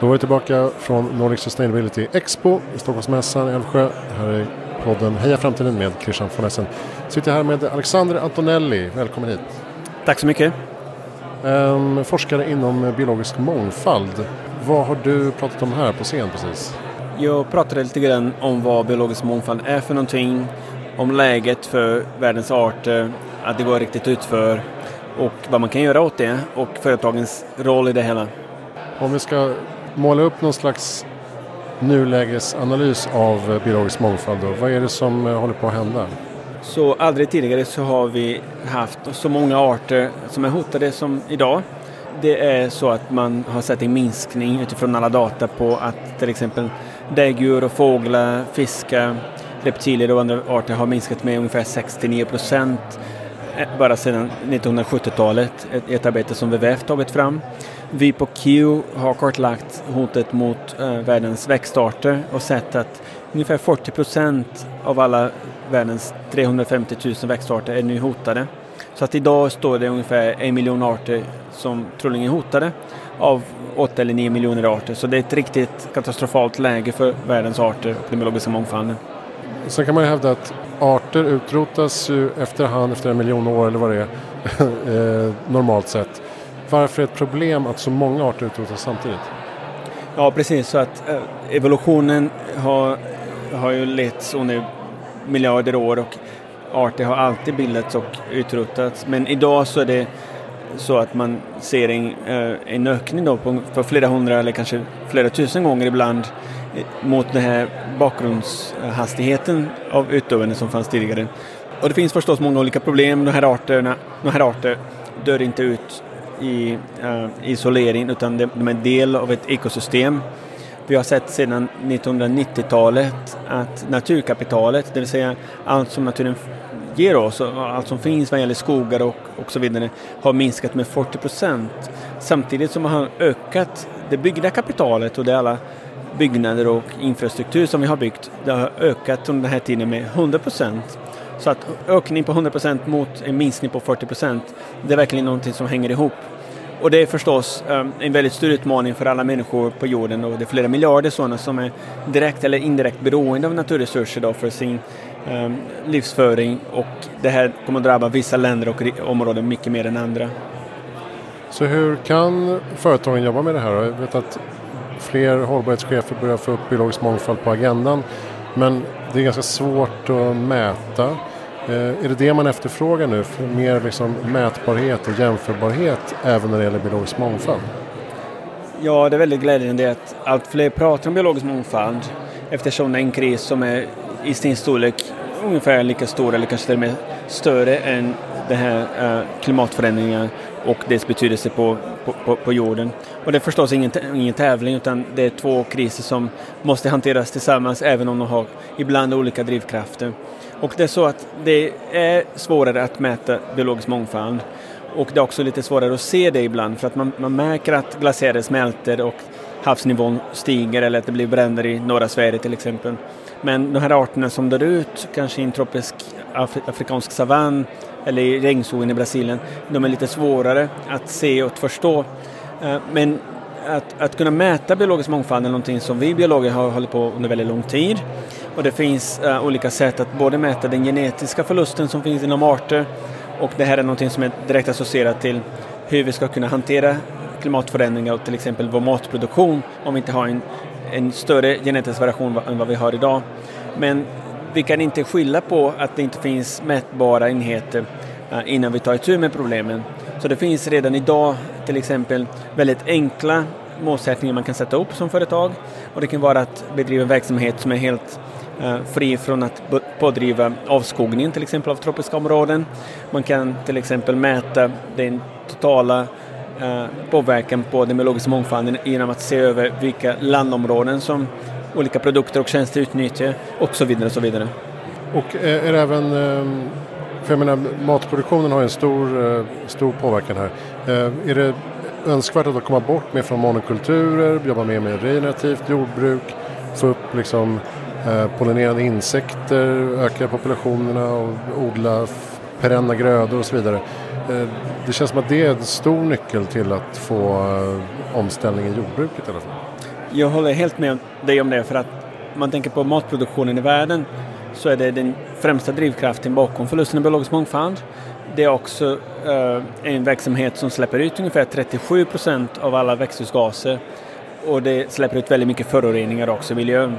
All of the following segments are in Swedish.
Då är vi tillbaka från Nordic Sustainability Expo i Stockholmsmässan i Älvsjö. Här är podden Heja Framtiden med Christian von Essen. Sitter här med Alexander Antonelli. Välkommen hit. Tack så mycket. Um, forskare inom biologisk mångfald. Vad har du pratat om här på scen precis? Jag pratade lite grann om vad biologisk mångfald är för någonting, om läget för världens arter, att det går riktigt utför och vad man kan göra åt det och företagens roll i det hela. Om vi ska måla upp någon slags nulägesanalys av biologisk mångfald då, vad är det som eh, håller på att hända? Så aldrig tidigare så har vi haft så många arter som är hotade som idag. Det är så att man har sett en minskning utifrån alla data på att till exempel däggdjur och fåglar, fiskar, reptiler och andra arter har minskat med ungefär 69 procent Eh, bara sedan 1970-talet. Ett, ett arbete som WWF tagit fram. Vi på Q har kartlagt hotet mot eh, världens växtarter och sett att ungefär 40 procent av alla världens 350 000 växtarter är nu hotade. Så att idag står det ungefär en miljon arter som troligen är hotade av 8 eller 9 miljoner arter. Så det är ett riktigt katastrofalt läge för världens arter och den biologiska mångfalden. Sen kan man ju hävda att arter utrotas ju efterhand efter en miljon år eller vad det är eh, normalt sett. Varför är det ett problem att så många arter utrotas samtidigt? Ja precis, så att eh, evolutionen har, har ju letts under miljarder år och arter har alltid bildats och utrotats. Men idag så är det så att man ser en, eh, en ökning då på, för flera hundra eller kanske flera tusen gånger ibland eh, mot den här bakgrundshastigheten av utdöende som fanns tidigare. Och det finns förstås många olika problem. De här arterna, de här arter dör inte ut i uh, isolering utan de är en del av ett ekosystem. Vi har sett sedan 1990-talet att naturkapitalet, det vill säga allt som naturen ger oss, allt som finns vad gäller skogar och, och så vidare, har minskat med 40 procent. Samtidigt som man har ökat det byggda kapitalet och det alla byggnader och infrastruktur som vi har byggt, det har ökat under den här tiden med 100 procent. Så att ökning på 100 procent mot en minskning på 40 procent, det är verkligen någonting som hänger ihop. Och det är förstås ehm, en väldigt stor utmaning för alla människor på jorden och det är flera miljarder sådana som är direkt eller indirekt beroende av naturresurser då för sin ehm, livsföring och det här kommer att drabba vissa länder och områden mycket mer än andra. Så hur kan företagen jobba med det här? Jag vet att fler hållbarhetschefer börjar få upp biologisk mångfald på agendan men det är ganska svårt att mäta. Eh, är det det man efterfrågar nu? För mer liksom mätbarhet och jämförbarhet även när det gäller biologisk mångfald? Ja, det är väldigt glädjande att allt fler pratar om biologisk mångfald eftersom det är en kris som är i sin storlek ungefär lika stor eller kanske till och med större än den här eh, klimatförändringen och dess betydelse på, på, på, jorden. Och det är förstås ingen, ingen tävling utan det är två kriser som måste hanteras tillsammans även om de har ibland olika drivkrafter. Och det är så att det är svårare att mäta biologisk mångfald och det är också lite svårare att se det ibland för att man, man märker att glaciärer smälter och havsnivån stiger eller att det blir bränder i norra Sverige till exempel. Men de här arterna som dör ut, kanske i en tropisk Afri afrikansk savann eller i regnskogen i Brasilien, de är lite svårare att se och förstå. Eh, men att, att kunna mäta biologisk mångfald är någonting som vi biologer har hållit på under väldigt lång tid. Och det finns uh, olika sätt att både mäta den genetiska förlusten som finns inom arter och det här är någonting som är direkt associerat till hur vi ska kunna hantera klimatförändringar och till exempel vår matproduktion om vi inte har en, en större genetisk variation än vad vi har idag. Men vi kan inte skylla på att det inte finns mätbara enheter eh, innan vi tar itu med problemen. Så det finns redan idag till exempel väldigt enkla målsättningar man kan sätta upp som företag och det kan vara att bedriva en verksamhet som är helt eh, fri från att pådriva avskogningen till exempel av tropiska områden. Man kan till exempel mäta den totala eh, påverkan på den biologiska mångfalden genom att se över vilka landområden som olika produkter och tjänster utnyttjar och så vidare. Och så vidare. Och eh, är det även ehm, för jag menar, matproduktionen har en stor, eh, stor påverkan här. Eh, är det önskvärt att komma bort mer från monokulturer, jobba mer med regenerativt jordbruk, få upp liksom, pollinerande insekter, öka populationerna och odla perenna grödor och så vidare. Det känns som att det är en stor nyckel till att få omställning i jordbruket i alla fall. Jag håller helt med dig om det för att man tänker på matproduktionen i världen så är det den främsta drivkraften bakom förlusten av biologisk mångfald. Det är också eh, en verksamhet som släpper ut ungefär 37 procent av alla växthusgaser och det släpper ut väldigt mycket föroreningar också i miljön.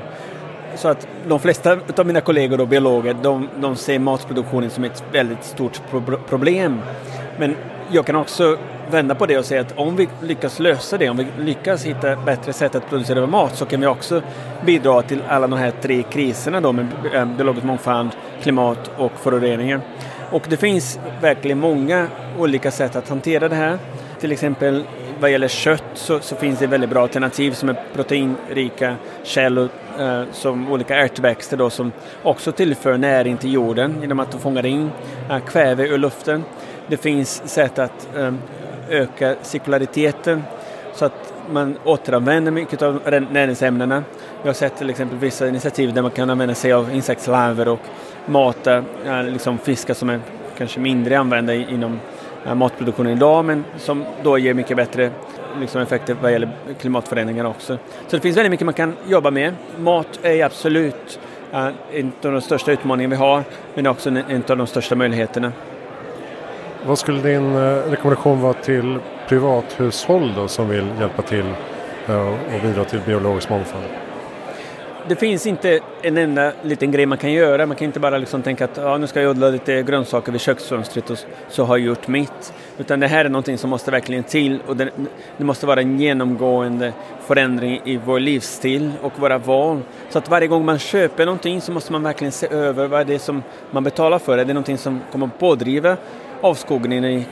Så att de flesta av mina kollegor och biologer, de, de ser matproduktionen som ett väldigt stort pro problem. Men jag kan också vända på det och säga att om vi lyckas lösa det, om vi lyckas hitta bättre sätt att producera mat så kan vi också bidra till alla de här tre kriserna då med eh, biologisk mångfald, klimat och föroreningar. Och det finns verkligen många olika sätt att hantera det här. Till exempel vad gäller kött så, så finns det väldigt bra alternativ som är proteinrika källor eh, som olika ärtväxter då som också tillför näring till jorden genom att de fångar in eh, kväve ur luften. Det finns sätt att ehm, öka cirkulariteten så att man återanvänder mycket av näringsämnena. Jag har sett till exempel vissa initiativ där man kan använda sig av insektslarver och mata eh, liksom fiskar som är kanske mindre använda inom eh, matproduktionen idag men som då ger mycket bättre liksom, effekter vad gäller klimatförändringar också. Så det finns väldigt mycket man kan jobba med. Mat är absolut eh, en av de största utmaningarna vi har men också en av de största möjligheterna. Vad skulle din eh, rekommendation vara till privathushåll då, som vill hjälpa till eh, och bidra till biologisk mångfald? Det finns inte en enda liten grej man kan göra. Man kan inte bara liksom tänka att ja, nu ska jag odla lite grönsaker vid köksfönstret och så har jag gjort mitt. Utan det här är någonting som måste verkligen till och det, det måste vara en genomgående förändring i vår livsstil och våra val. Så att varje gång man köper någonting så måste man verkligen se över vad det är som man betalar för. Är det någonting som kommer att pådriva avskogningen i,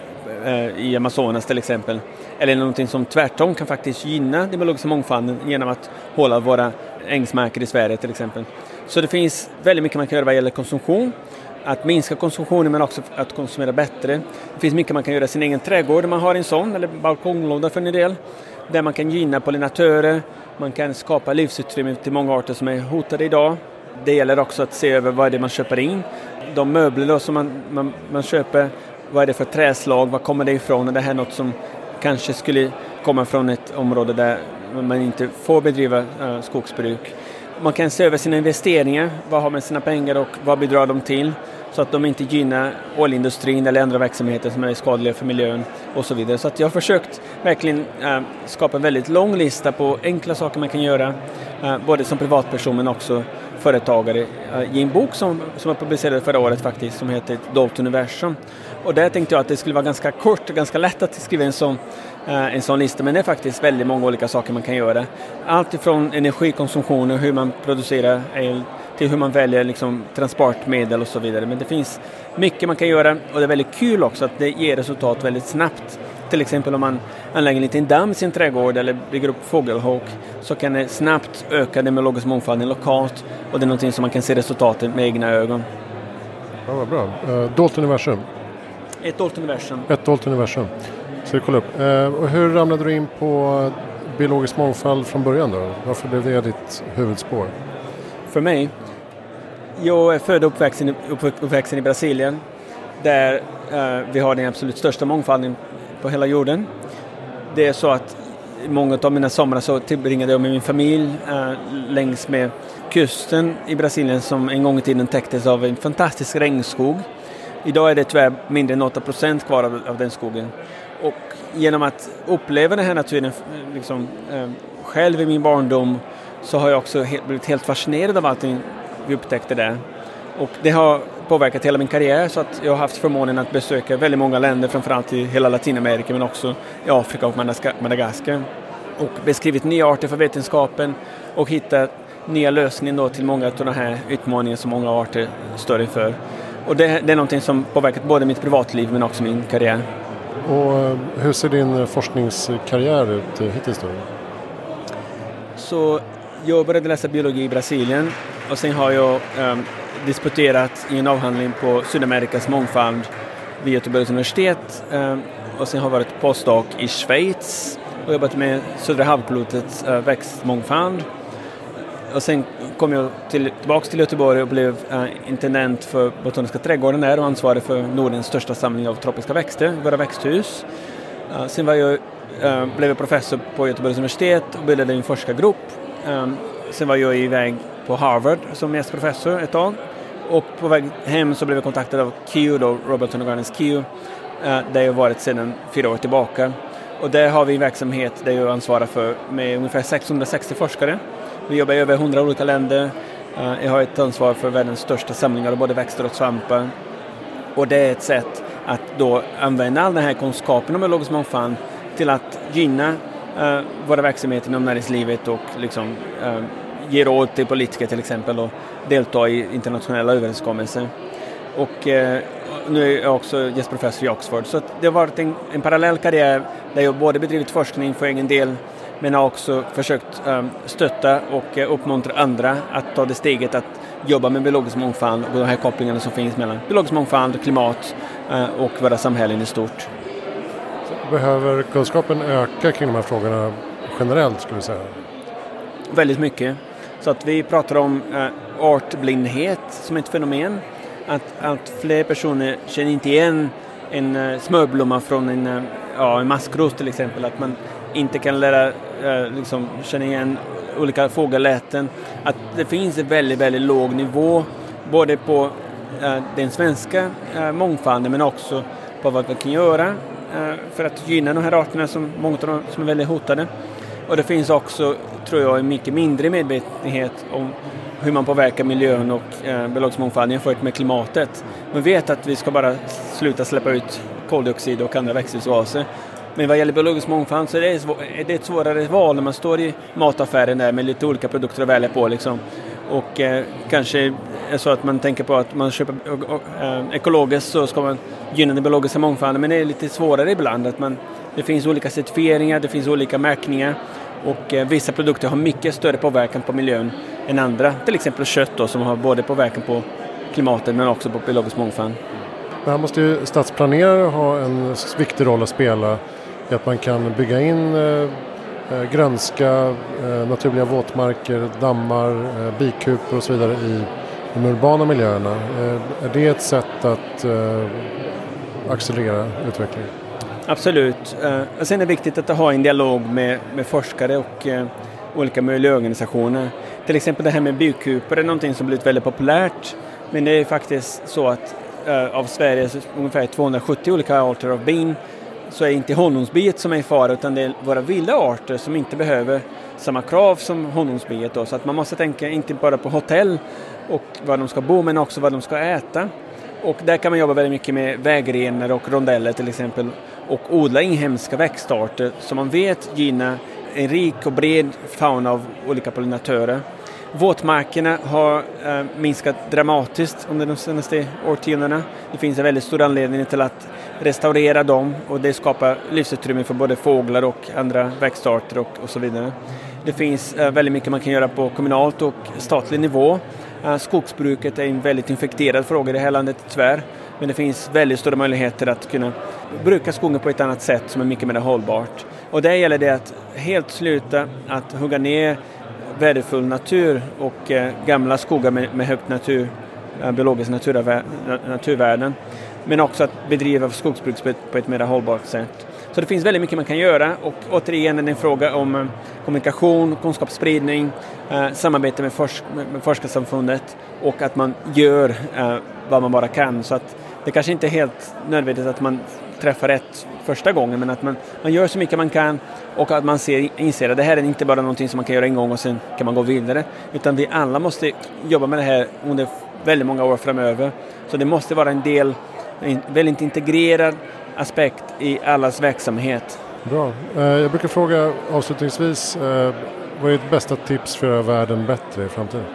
eh, i Amazonas till exempel. Eller någonting som tvärtom kan faktiskt gynna den biologiska mångfalden genom att hålla våra ängsmarker i Sverige till exempel. Så det finns väldigt mycket man kan göra vad gäller konsumtion. Att minska konsumtionen men också att konsumera bättre. Det finns mycket man kan göra i sin egen trädgård om man har en sån, eller balkonglåda för en del. Där man kan gynna pollinatörer, man kan skapa livsutrymme till många arter som är hotade idag. Det gäller också att se över vad det är man köper in. De möbler som man, man, man köper vad är det för träslag, var kommer det ifrån? Är det här något som kanske skulle komma från ett område där man inte får bedriva eh, skogsbruk? Man kan se över sina investeringar, vad har man sina pengar och vad bidrar de till? Så att de inte gynnar oljeindustrin eller andra verksamheter som är skadliga för miljön och så vidare. Så att jag har försökt verkligen eh, skapa en väldigt lång lista på enkla saker man kan göra, eh, både som privatperson men också företagare eh, i en bok som, som jag publicerade förra året faktiskt som heter Dolt universum. Och där tänkte jag att det skulle vara ganska kort och ganska lätt att skriva en sån, eh, en sån lista men det är faktiskt väldigt många olika saker man kan göra. Allt ifrån energikonsumtion och hur man producerar el till hur man väljer liksom, transportmedel och så vidare. Men det finns mycket man kan göra och det är väldigt kul också att det ger resultat väldigt snabbt. Till exempel om man anlägger en liten damm i sin trädgård eller bygger upp fågelholk så kan det snabbt öka den biologiska mångfalden lokalt och det är någonting som man kan se resultatet med egna ögon. Ja, vad bra. Uh, dolt universum. Ett dolt universum. Ett dolt universum. Ska vi kolla upp. Uh, hur ramlade du in på biologisk mångfald från början då? Varför blev det ditt huvudspår? För mig? Jag är född och uppväxten, uppväxten i Brasilien där uh, vi har den absolut största mångfalden på hela jorden. Det är så att många av mina somrar så tillbringade jag med min familj eh, längs med kusten i Brasilien som en gång i tiden täcktes av en fantastisk regnskog. Idag är det tyvärr mindre än 8 procent kvar av, av, den skogen. Och genom att uppleva den här naturen eh, liksom, eh, själv i min barndom så har jag också helt, blivit helt fascinerad av allting vi upptäckte där. Och det har påverkat hela min karriär så att jag har haft förmånen att besöka väldigt många länder, framförallt i hela Latinamerika men också i Afrika och Madagaskar. Och beskrivit nya arter för vetenskapen och hittat nya lösningar till många av de här utmaningar som många arter står inför. Och det, det är någonting som påverkat både mitt privatliv men också min karriär. Och eh, hur ser din forskningskarriär ut hittills då? Så jag började läsa biologi i Brasilien och sen har jag um, disputerat i en avhandling på Sydamerikas mångfald vid Göteborgs universitet eh, och sen har jag varit postdoc i Schweiz och jobbat med södra halvklotets eh, växtmångfald. och sen kom jag till, tillbaka till Göteborg och blev eh, intendent för Botaniska trädgården där och ansvarig för Nordens största samling av tropiska växter, våra växthus. Sen var jag, blev jag professor på Göteborgs universitet och bildade en forskargrupp. Sen var jag iväg på Harvard som gästprofessor ett tag. Och på väg hem så blev jag kontaktad av Q, då, Robert Gardens Q, eh, där jag varit sedan fyra år tillbaka. Och där har vi en verksamhet där jag ansvarar för med ungefär 660 forskare. Vi jobbar i över 100 olika länder. Eh, jag har ett ansvar för världens största samlingar av både växter och svampar. Och det är ett sätt att då använda all den här kunskapen om biologisk mångfald till att gynna eh, våra verksamheter inom näringslivet och liksom, ge råd till politiker till exempel och delta i internationella överenskommelser. Och uh, nu är jag också gästprofessor i Oxford. Så det har varit en, en parallell karriär där jag både bedrivit forskning för egen del men har också försökt um, stötta och uh, uppmuntra andra att ta det steget att jobba med biologisk mångfald och de här kopplingarna som finns mellan biologisk mångfald, klimat uh, och våra samhällen i stort. Behöver kunskapen öka kring de här frågorna generellt skulle du säga? Väldigt mycket. Så att vi pratar om eh, artblindhet som ett fenomen att att fler personer känner inte igen en eh, smörblomma från en, eh, ja, en maskros till exempel. Att man inte kan lära eh, liksom, känna igen olika fågelläten. Att det finns en väldigt, väldigt låg nivå både på eh, den svenska eh, mångfalden men också på vad vi kan göra eh, för att gynna de här arterna som många av dem som är väldigt hotade. Och det finns också, tror jag, en mycket mindre medvetenhet om hur man påverkar miljön och eh, biologisk mångfald jämfört med klimatet. Man vet att vi ska bara sluta släppa ut koldioxid och andra växthusgaser. Men vad gäller biologisk mångfald så är det, är det ett svårare val när man står i mataffären där med lite olika produkter att välja på. Liksom. Och eh, kanske är så att man tänker på att man köper eh, ekologiskt så ska man gynna den biologiska mångfalden. Men det är lite svårare ibland. Att man, det finns olika certifieringar, det finns olika märkningar. Och eh, vissa produkter har mycket större påverkan på miljön än andra. Till exempel kött då, som har både påverkan på klimatet men också på biologisk mångfald. Här måste ju stadsplanerare ha en viktig roll att spela i att man kan bygga in eh, eh grönska, eh, naturliga våtmarker, dammar, eh, bikupor och så vidare i de urbana miljöerna. Eh, är det ett sätt att eh, accelerera utvecklingen? Absolut. Eh, och sen är det viktigt att ha en dialog med, med forskare och olika miljöorganisationer. Till exempel det här med bikupor är någonting som blivit väldigt populärt. Men det är faktiskt så att av Sveriges ungefär 270 olika arter av bin så är det inte honungsbiet som är i fara utan det är våra vilda arter som inte behöver samma krav som honungsbiet. Då. Så att man måste tänka inte bara på hotell och var de ska bo men också vad de ska äta. Och där kan man jobba väldigt mycket med vägrenar och rondeller till exempel och odla inhemska växtarter som man vet gynnar en rik och bred fauna av olika pollinatörer. Våtmarkerna har eh, minskat dramatiskt under de senaste årtiondena. Det finns en väldigt stor anledning till att restaurera dem och det skapar livsutrymme för både fåglar och andra växtarter och, och så vidare. Det finns eh, väldigt mycket man kan göra på kommunalt och statlig nivå. Eh, skogsbruket är en väldigt infekterad fråga i det här landet tyvärr. Men det finns väldigt stora möjligheter att kunna bruka skogen på ett annat sätt som är mycket mer hållbart. Och där gäller det att helt sluta att hugga ner värdefull natur och eh, gamla skogar med, högt natur, eh, biologiskt biologiska naturvärden. Men också att bedriva skogsbruk på ett mer hållbart sätt. Så det finns väldigt mycket man kan göra och återigen är det en fråga om eh, kommunikation, kunskapsspridning, eh, samarbete med, forsk med forskarsamfundet och att man gör eh, vad man bara kan. Så att det kanske inte är helt nödvändigt att man träffar rätt första gången men att man, man gör så mycket man kan och att man ser, inser att det här är inte bara någonting som man kan göra en gång och sen kan man gå vidare utan vi alla måste jobba med det här under väldigt många år framöver. Så det måste vara en del, väldigt integrerad aspekt i allas verksamhet. Bra. Eh, jag brukar fråga avslutningsvis, eh, vad är ditt bästa tips för att göra världen bättre i framtiden?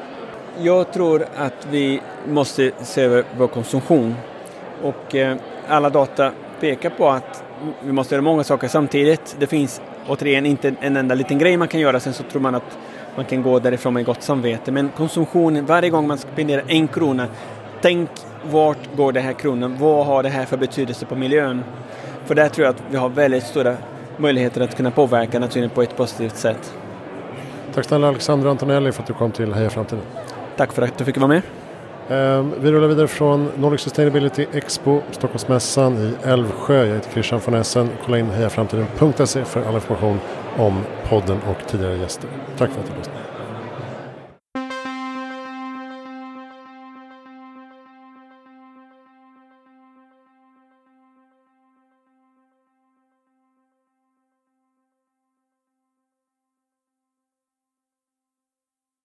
Jag tror att vi måste se över vår konsumtion och eh, alla data pekar på att vi måste göra många saker samtidigt. Det finns återigen inte en enda liten grej man kan göra, sen så tror man att man kan gå därifrån med gott samvete. Men konsumtionen, varje gång man spenderar en krona, tänk vart går den här kronan? Vad har det här för betydelse på miljön? För där tror jag att vi har väldigt stora möjligheter att kunna påverka naturen på ett positivt sätt. Tack snälla Alexander Antonelli för att du kom till Heja Framtiden. Tack för att du fick vara med. Ehm, vi rullar vidare från Nordic Sustainability Expo, Stockholmsmässan i Älvsjö. Jag heter Christian von Essen. Kolla in hejaframtiden.se för all information om podden och tidigare gäster. Tack för att du lyssnade.